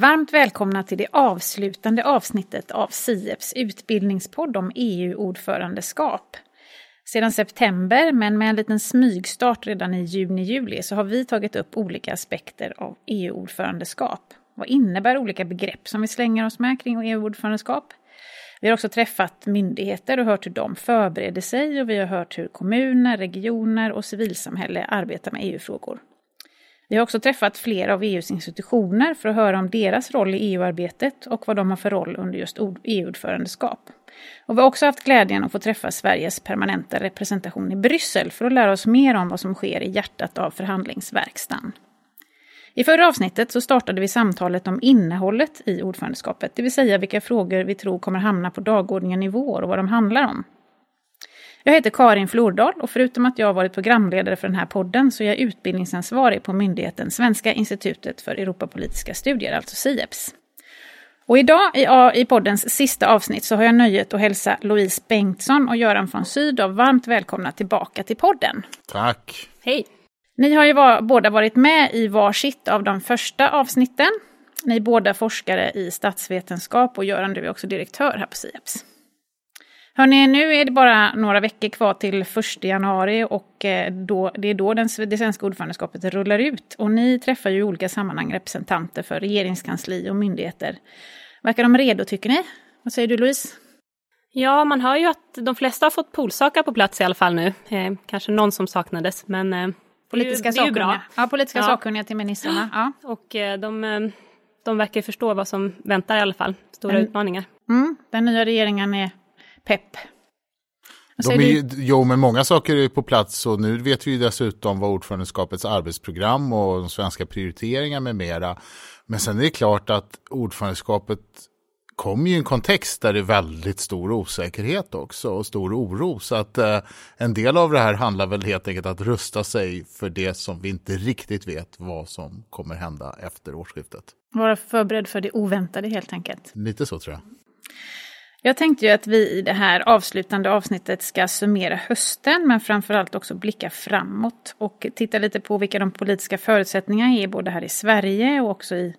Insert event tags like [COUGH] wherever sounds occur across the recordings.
Varmt välkomna till det avslutande avsnittet av SIEPs utbildningspodd om EU-ordförandeskap. Sedan september, men med en liten smygstart redan i juni-juli, så har vi tagit upp olika aspekter av EU-ordförandeskap. Vad innebär olika begrepp som vi slänger oss med kring EU-ordförandeskap? Vi har också träffat myndigheter och hört hur de förbereder sig och vi har hört hur kommuner, regioner och civilsamhälle arbetar med EU-frågor. Vi har också träffat flera av EUs institutioner för att höra om deras roll i EU-arbetet och vad de har för roll under just EU-ordförandeskap. Och vi har också haft glädjen att få träffa Sveriges permanenta representation i Bryssel för att lära oss mer om vad som sker i hjärtat av förhandlingsverkstan. I förra avsnittet så startade vi samtalet om innehållet i ordförandeskapet, det vill säga vilka frågor vi tror kommer hamna på dagordningen i vår och vad de handlar om. Jag heter Karin Flordal och förutom att jag har varit programledare för den här podden så är jag utbildningsansvarig på myndigheten Svenska institutet för Europapolitiska studier, alltså SIEPS. Och idag i, poddens sista avsnitt så har jag nöjet att hälsa Louise Bengtsson och Göran von Sydow varmt välkomna tillbaka till podden. Tack! Hej! Ni har ju var, båda varit med i varsitt av de första avsnitten. Ni är båda forskare i statsvetenskap och Göran, du är också direktör här på SIEPS. Hörrni, nu är det bara några veckor kvar till 1 januari och eh, då, det är då den, det svenska ordförandeskapet rullar ut. Och ni träffar ju i olika sammanhang representanter för regeringskansli och myndigheter. Verkar de redo tycker ni? Vad säger du Louise? Ja, man hör ju att de flesta har fått polsakar på plats i alla fall nu. Eh, kanske någon som saknades, men eh, Politiska det är ju bra. Ja, politiska ja. sakkunniga till ministrarna. Ja. Och eh, de, eh, de verkar förstå vad som väntar i alla fall. Stora mm. utmaningar. Mm, den nya regeringen är pepp. De är, jo, men många saker är på plats och nu vet vi dessutom vad ordförandeskapets arbetsprogram och de svenska prioriteringar med mera. Men sen är det klart att ordförandeskapet kommer ju i en kontext där det är väldigt stor osäkerhet också och stor oro. Så att eh, en del av det här handlar väl helt enkelt att rusta sig för det som vi inte riktigt vet vad som kommer hända efter årsskiftet. Vara förberedd för det oväntade helt enkelt. Lite så tror jag. Jag tänkte ju att vi i det här avslutande avsnittet ska summera hösten men framförallt också blicka framåt och titta lite på vilka de politiska förutsättningarna är både här i Sverige och också i,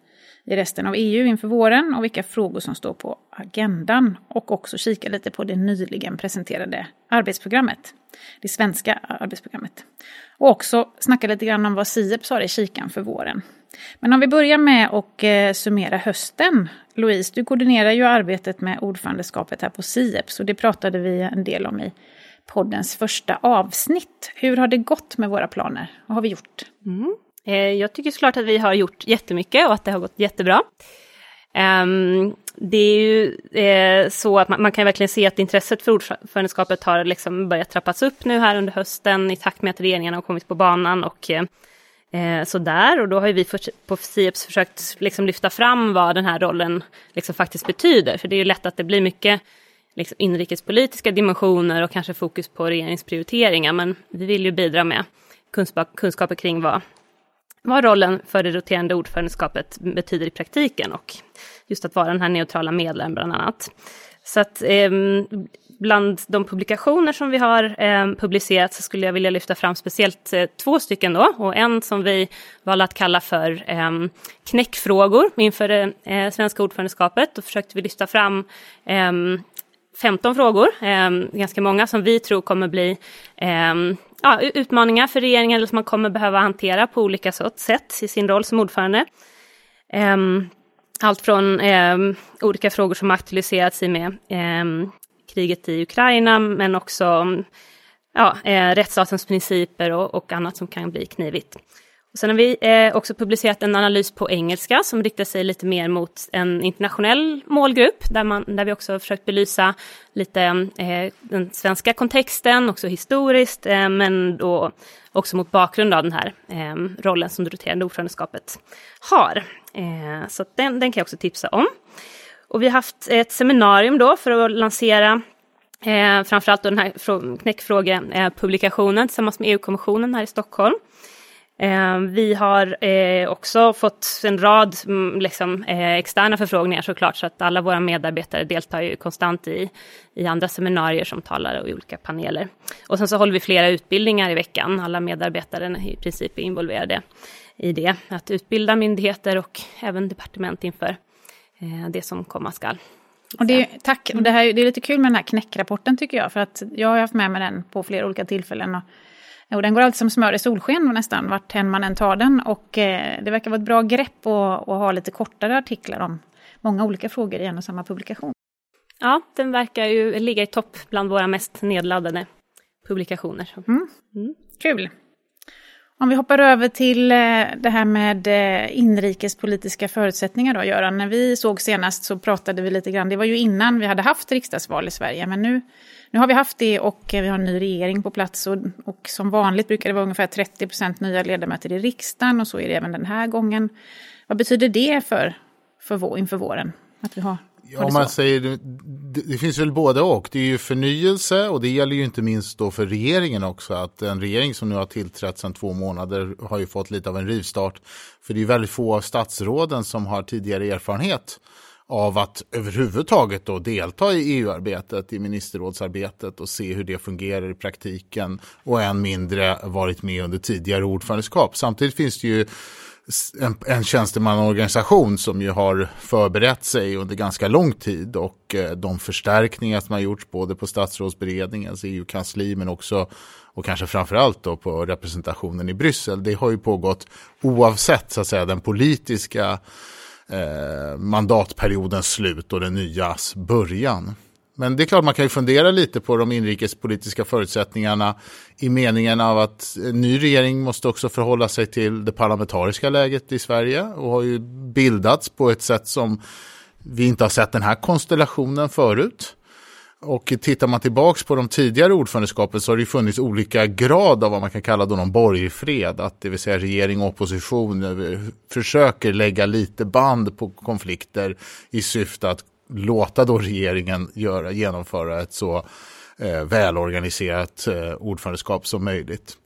i resten av EU inför våren och vilka frågor som står på agendan och också kika lite på det nyligen presenterade arbetsprogrammet, det svenska arbetsprogrammet. Och också snacka lite grann om vad Sieps har i kikan för våren. Men om vi börjar med att eh, summera hösten. Louise, du koordinerar ju arbetet med ordförandeskapet här på Sieps och det pratade vi en del om i poddens första avsnitt. Hur har det gått med våra planer? Vad har vi gjort? Mm. Eh, jag tycker såklart att vi har gjort jättemycket och att det har gått jättebra. Ehm, det är ju eh, så att man, kan verkligen se att intresset för ordförandeskapet har liksom börjat trappas upp nu här under hösten i takt med att regeringen har kommit på banan och eh, sådär, och då har vi på Sieps försökt liksom lyfta fram vad den här rollen liksom faktiskt betyder. För det är ju lätt att det blir mycket liksom inrikespolitiska dimensioner och kanske fokus på regeringsprioriteringar. Men vi vill ju bidra med kunskap, kunskaper kring vad, vad rollen för det roterande ordförandeskapet betyder i praktiken och just att vara den här neutrala medlaren bland annat. Så att eh, bland de publikationer som vi har eh, publicerat så skulle jag vilja lyfta fram speciellt eh, två stycken då och en som vi valde att kalla för eh, knäckfrågor inför det eh, svenska ordförandeskapet. Då försökte vi lyfta fram ehm, 15 frågor, eh, ganska många som vi tror kommer bli eh, ja, utmaningar för regeringen eller som man kommer behöva hantera på olika sätt i sin roll som ordförande. Ehm, allt från ehm, olika frågor som aktualiserats i med ehm, kriget i Ukraina, men också ja, eh, rättsstatens principer och, och, annat som kan bli knivigt. Och sen har vi eh, också publicerat en analys på engelska som riktar sig lite mer mot en internationell målgrupp där, man, där vi också har försökt belysa lite eh, den svenska kontexten, också historiskt, eh, men då också mot bakgrund av den här eh, rollen som det roterande ordförandeskapet har. Eh, så den, den kan jag också tipsa om. Och vi har haft ett seminarium då för att lansera eh, framförallt den här knäckfrågepublikationen tillsammans med EU-kommissionen här i Stockholm. Eh, vi har eh, också fått en rad mm, liksom, eh, externa förfrågningar såklart, så att alla våra medarbetare deltar ju konstant i, i andra seminarier som talare och i olika paneler. Och sen så håller vi flera utbildningar i veckan, alla medarbetare i princip är involverade i det, att utbilda myndigheter och även departement inför eh, det som komma skall. Och det, tack, och det, här, det är lite kul med den här knäckrapporten tycker jag, för att jag har haft med mig den på flera olika tillfällen. Och, och den går alltid som smör i solsken nästan, vart än man än tar den. Och eh, det verkar vara ett bra grepp att ha lite kortare artiklar om många olika frågor i en och samma publikation. Ja, den verkar ju ligga i topp bland våra mest nedladdade publikationer. Mm. Mm. Kul! Om vi hoppar över till eh, det här med eh, inrikespolitiska förutsättningar då, Göran. När vi såg senast så pratade vi lite grann, det var ju innan vi hade haft riksdagsval i Sverige, men nu, nu har vi haft det och eh, vi har en ny regering på plats och, och som vanligt brukar det vara ungefär 30 procent nya ledamöter i riksdagen och så är det även den här gången. Vad betyder det för, för vår, inför våren? Att vi har Ja, man säger, det, det, finns väl både och. Det är ju förnyelse och det gäller ju inte minst då för regeringen också. Att en regering som nu har tillträtt sedan två månader har ju fått lite av en rivstart. För det är väldigt få av statsråden som har tidigare erfarenhet av att överhuvudtaget då delta i EU-arbetet, i ministerrådsarbetet och se hur det fungerar i praktiken och än mindre varit med under tidigare ordförandeskap. Samtidigt finns det ju en, en tjänstemannaorganisation som ju har förberett sig under ganska lång tid och eh, de förstärkningar som har gjorts både på statsrådsberedningens EU-kansli men också och kanske framförallt då på representationen i Bryssel. Det har ju pågått oavsett så att säga den politiska eh, mandatperiodens slut och den nyas början. Men det är klart man kan ju fundera lite på de inrikespolitiska förutsättningarna i meningen av att en ny regering måste också förhålla sig till det parlamentariska läget i Sverige och har ju bildats på ett sätt som vi inte har sett den här konstellationen förut. Och tittar man tillbaks på de tidigare ordförandeskapen så har det funnits olika grad av vad man kan kalla då någon borgfred. Att det vill säga regering och opposition försöker lägga lite band på konflikter i syfte att låta då regeringen göra, genomföra ett så eh, välorganiserat eh, ordförandeskap som möjligt.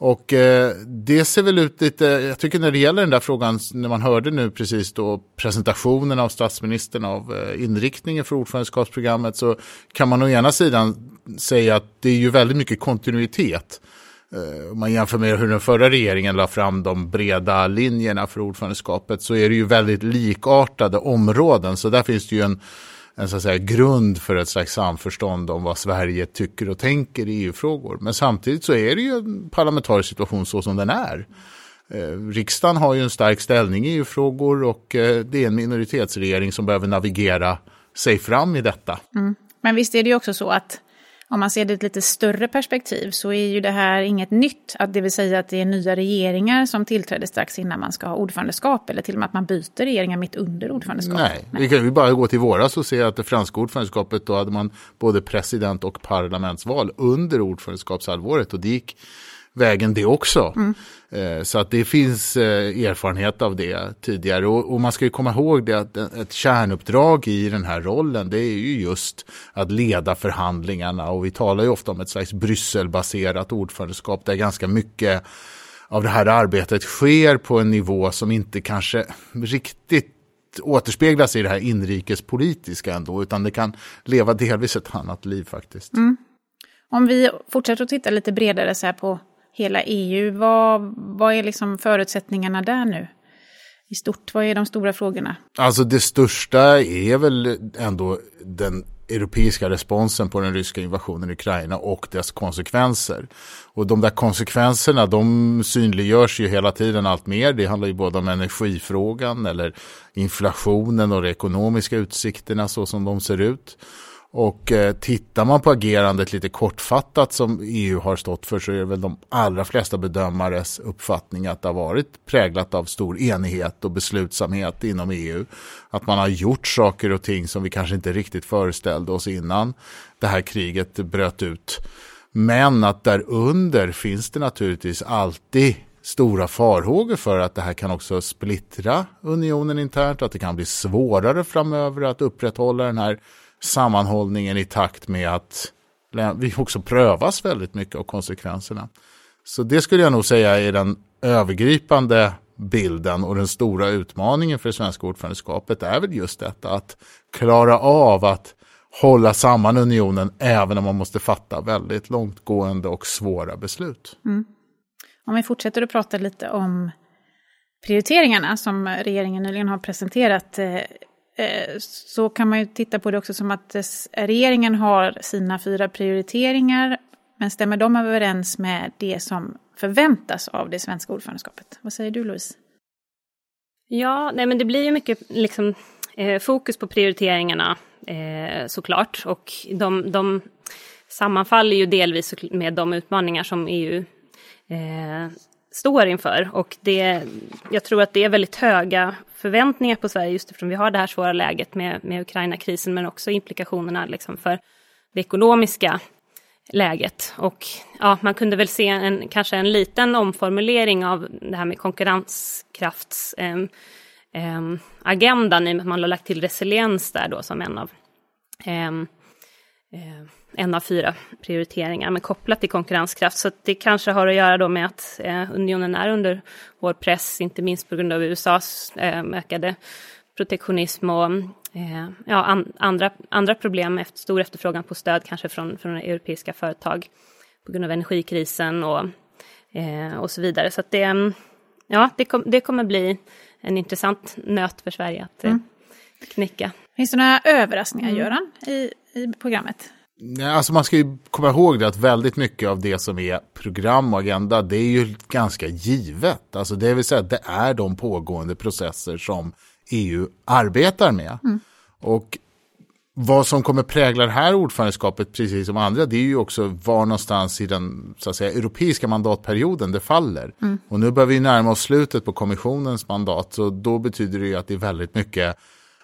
Och eh, det ser väl ut lite, jag tycker när det gäller den där frågan, när man hörde nu precis då presentationen av statsministern av eh, inriktningen för ordförandeskapsprogrammet så kan man å ena sidan säga att det är ju väldigt mycket kontinuitet. Eh, om man jämför med hur den förra regeringen la fram de breda linjerna för ordförandeskapet så är det ju väldigt likartade områden. Så där finns det ju en, en så att säga, grund för ett slags samförstånd om vad Sverige tycker och tänker i EU-frågor. Men samtidigt så är det ju en parlamentarisk situation så som den är. Eh, riksdagen har ju en stark ställning i EU-frågor och eh, det är en minoritetsregering som behöver navigera sig fram i detta. Mm. Men visst är det ju också så att om man ser det i ett lite större perspektiv så är ju det här inget nytt. Att det vill säga att det är nya regeringar som tillträder strax innan man ska ha ordförandeskap eller till och med att man byter regeringar mitt under ordförandeskapet. Nej, Nej. vi kan ju bara gå till våras och se att det franska ordförandeskapet då hade man både president och parlamentsval under ordförandeskapshalvåret och det gick vägen det också. Mm. Eh, så att det finns eh, erfarenhet av det tidigare. Och, man ska ju komma ihåg det att ett kärnuppdrag i den här rollen det är ju just att leda förhandlingarna. Och vi talar ju ofta om ett slags Brysselbaserat ordförandeskap där ganska mycket av det här arbetet sker på en nivå som inte kanske riktigt återspeglas i det här inrikespolitiska ändå, utan det kan leva delvis ett annat liv faktiskt. Mm. Om vi fortsätter att titta lite bredare så här på hela EU. Vad, vad är liksom förutsättningarna där nu? I stort, vad är de stora frågorna? Alltså det största är väl ändå den europeiska responsen på den ryska invasionen i Ukraina och dess konsekvenser. Och de där konsekvenserna de synliggörs ju hela tiden allt mer. Det handlar ju både om energifrågan eller inflationen och de ekonomiska utsikterna så som de ser ut. Och eh, tittar man på agerandet lite kortfattat som EU har stått för så är det väl de allra flesta bedömares uppfattning att det har varit präglat av stor enighet och beslutsamhet inom EU. Att man har gjort saker och ting som vi kanske inte riktigt föreställde oss innan det här kriget bröt ut. Men att därunder finns det naturligtvis alltid stora farhågor för att det här kan också splittra unionen internt, att det kan bli svårare framöver att upprätthålla den här sammanhållningen i takt med att vi också prövas väldigt mycket av konsekvenserna. Så det skulle jag nog säga är den övergripande bilden och den stora utmaningen för det svenska ordförandeskapet är väl just detta att klara av att hålla samman unionen även om man måste fatta väldigt långtgående och svåra beslut. Mm. Om vi fortsätter att prata lite om prioriteringarna som regeringen nyligen har presenterat eh, Eh, så kan man ju titta på det också som att regeringen har sina fyra prioriteringar men stämmer de överens med det som förväntas av det svenska ordförandeskapet? Vad säger du Louise? Ja, nej men det blir ju mycket liksom, eh, fokus på prioriteringarna eh, såklart och de, de sammanfaller ju delvis med de utmaningar som EU eh, står inför. Och det, jag tror att det är väldigt höga förväntningar på Sverige just eftersom vi har det här svåra läget med, med Ukraina-krisen men också implikationerna liksom för det ekonomiska läget. Och ja, man kunde väl se en, kanske en liten omformulering av det här med konkurrenskraftsagendan eh, eh, i och med att man har lagt till resiliens där då som en av eh, en av fyra prioriteringar, men kopplat till konkurrenskraft. Så det kanske har att göra då med att eh, unionen är under hård press, inte minst på grund av USAs eh, ökade protektionism och eh, ja, an, andra, andra problem, efter, stor efterfrågan på stöd kanske från, från europeiska företag på grund av energikrisen och, och så vidare. Så det, ja, det, kom, det kommer bli en intressant nöt för Sverige att mm. knäcka. Finns det några överraskningar, mm. Göran, i, i programmet? Alltså man ska ju komma ihåg det att väldigt mycket av det som är program och agenda det är ju ganska givet. Alltså det vill säga att det är de pågående processer som EU arbetar med. Mm. Och vad som kommer prägla det här ordförandeskapet, precis som andra, det är ju också var någonstans i den så att säga, europeiska mandatperioden det faller. Mm. Och nu börjar vi närma oss slutet på kommissionens mandat, så då betyder det ju att det är väldigt mycket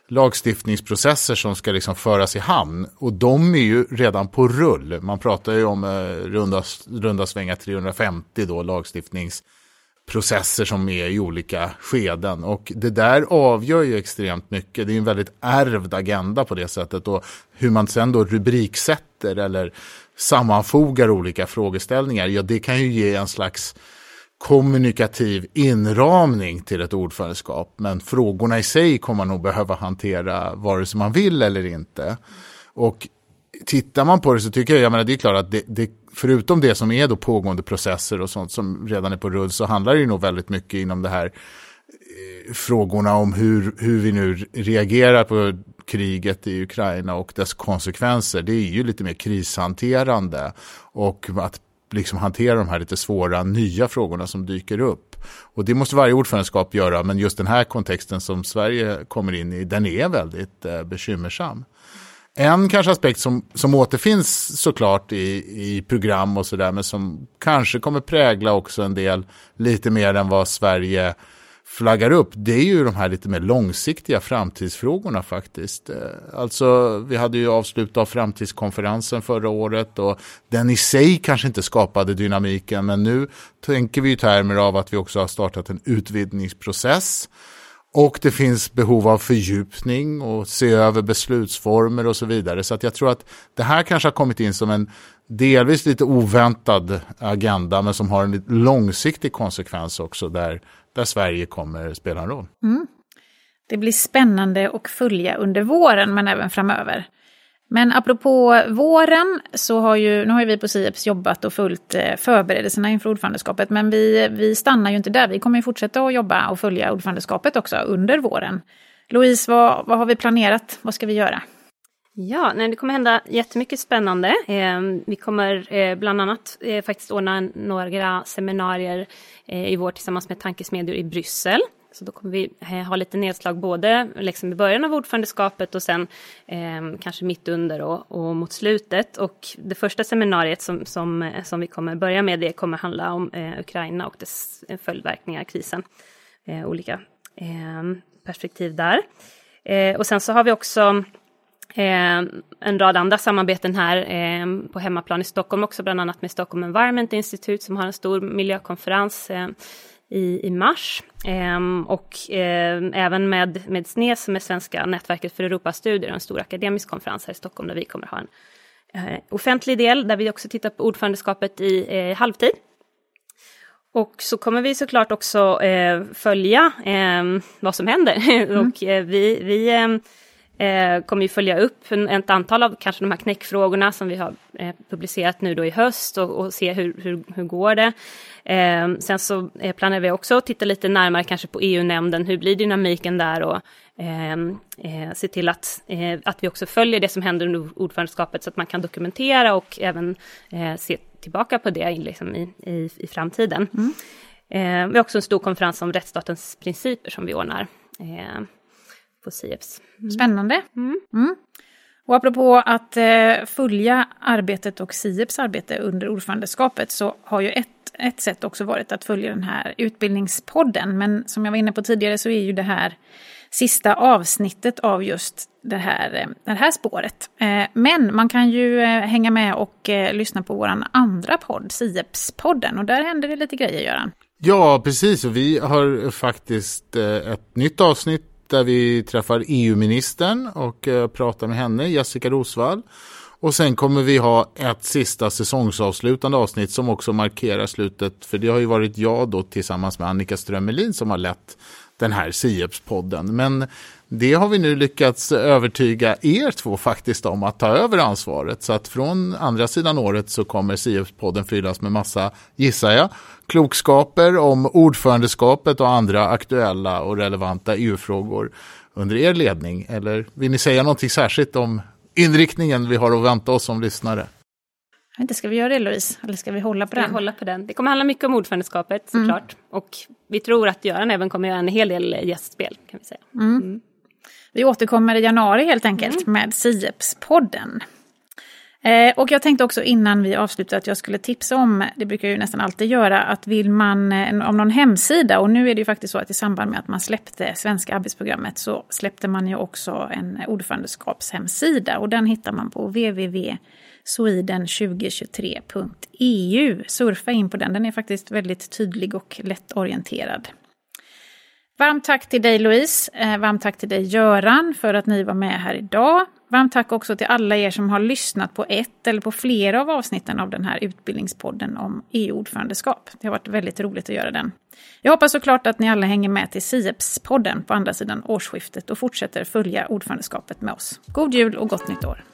lagstiftningsprocesser som ska liksom föras i hamn. Och de är ju redan på rull. Man pratar ju om eh, runda, runda svängar 350 då, lagstiftningsprocesser som är i olika skeden. Och det där avgör ju extremt mycket. Det är en väldigt ärvd agenda på det sättet. Och hur man sen då rubriksätter eller sammanfogar olika frågeställningar, ja det kan ju ge en slags kommunikativ inramning till ett ordförandeskap. Men frågorna i sig kommer man nog behöva hantera vare sig man vill eller inte. Och tittar man på det så tycker jag, jag menar, det är klart att det, det, förutom det som är då pågående processer och sånt som redan är på rull så handlar det ju nog väldigt mycket inom det här eh, frågorna om hur, hur vi nu reagerar på kriget i Ukraina och dess konsekvenser. Det är ju lite mer krishanterande och att liksom hantera de här lite svåra nya frågorna som dyker upp. Och det måste varje ordförandeskap göra, men just den här kontexten som Sverige kommer in i, den är väldigt eh, bekymmersam. En kanske aspekt som, som återfinns såklart i, i program och sådär, men som kanske kommer prägla också en del lite mer än vad Sverige flaggar upp, det är ju de här lite mer långsiktiga framtidsfrågorna faktiskt. Eh, alltså, vi hade ju avslut av framtidskonferensen förra året och den i sig kanske inte skapade dynamiken, men nu tänker vi i termer av att vi också har startat en utvidgningsprocess. Och det finns behov av fördjupning och se över beslutsformer och så vidare. Så att jag tror att det här kanske har kommit in som en delvis lite oväntad agenda men som har en långsiktig konsekvens också där där Sverige kommer spela en roll. Mm. Det blir spännande att följa under våren men även framöver. Men apropå våren så har ju, nu har ju vi på Sieps jobbat och följt eh, förberedelserna inför ordförandeskapet. Men vi, vi stannar ju inte där, vi kommer ju fortsätta att jobba och följa ordförandeskapet också under våren. Louise, vad, vad har vi planerat? Vad ska vi göra? Ja, nej, det kommer hända jättemycket spännande. Eh, vi kommer eh, bland annat eh, faktiskt ordna några seminarier eh, i vår tillsammans med tankesmedjor i Bryssel. Så då kommer vi eh, ha lite nedslag både liksom i början av ordförandeskapet och sen ehm, kanske mitt under och, och, mot slutet. Och det första seminariet som, som, eh, som vi kommer börja med det kommer handla om eh, Ukraina och dess följdverkningar, krisen. olika ehm, perspektiv där. och sen så har vi också Eh, en rad andra samarbeten här eh, på hemmaplan i Stockholm också, bland annat med Stockholm Environment Institute som har en stor miljökonferens eh, i, i mars. Och även med, med SNES som är Svenska nätverket för Europastudier, en stor akademisk konferens här i Stockholm där vi kommer ha en offentlig del där vi också tittar på ordförandeskapet i halvtid. Och så kommer vi såklart också följa vad som händer. [LAUGHS] Mm. och vi, vi eh, kommer ju följa upp en, ett antal av kanske de här knäckfrågorna som vi har eh, publicerat nu då i höst och, och se hur, hur, hur går det. Eh, sen så eh, planerar vi också att titta lite närmare kanske på EU-nämnden, hur blir dynamiken där och eh, eh, se till att, eh, att vi också följer det som händer under ordförandeskapet så att man kan dokumentera och även se tillbaka på det liksom, i, i, i framtiden. Mm. vi har också en stor konferens om rättsstatens principer som vi ordnar på Sieps. Mm. Spännande. Mm. Mm. Och apropå att eh, följa arbetet och Sieps arbete under ordförandeskapet så har ju ett, ett sätt också varit att följa den här utbildningspodden. Men som jag var inne på tidigare så är ju det här sista avsnittet av just det här, eh, det här spåret. Eh, men man kan ju eh, hänga med och lyssna på vår andra podd, Sieps-podden. Och där händer det lite grejer, Göran. Ja, precis. Och vi har faktiskt ett nytt avsnitt där vi träffar EU-ministern och eh, pratar med henne, Jessica Rosvall. Och sen kommer vi ha ett sista säsongsavslutande avsnitt som också markerar slutet. För det har ju varit jag då tillsammans med Annika Strömmelin som har lett den här Sieps-podden. Men det har vi nu lyckats övertyga er två faktiskt om att ta över ansvaret. Så att från andra sidan året så kommer Sieps-podden fyllas med massa, gissar jag, klokskaper om ordförandeskapet och andra aktuella och relevanta EU-frågor under er ledning. Eller vill ni säga någonting särskilt om inriktningen vi har att vänta oss som lyssnare? Inte ska vi göra det Louise, eller ska vi hålla på den? hålla på den? Det kommer handla mycket om ordförandeskapet mm. såklart. Mm. Och vi tror att Göran även kommer göra en hel del gästspel kan vi säga. Mm. Mm. Vi återkommer i januari helt enkelt mm. med Sieps-podden. Eh, och jag tänkte också innan vi avslutar att jag skulle tipsa om, det brukar jag ju nästan alltid göra, att vill man eh, om någon hemsida, och nu är det ju faktiskt så att i samband med att man släppte svenska arbetsprogrammet så släppte man ju också en ordförandeskapshemsida och den hittar man på www.sweden2023.eu. Surfa in på den, den är faktiskt väldigt tydlig och lättorienterad. Varmt tack till dig Louise, eh, varmt tack till dig Göran för att ni var med här idag. Varmt tack också till alla er som har lyssnat på ett eller på flera av avsnitten av den här utbildningspodden om EU-ordförandeskap. Det har varit väldigt roligt att göra den. Jag hoppas såklart att ni alla hänger med till Sieps-podden på andra sidan årsskiftet och fortsätter följa ordförandeskapet med oss. God jul och gott nytt år!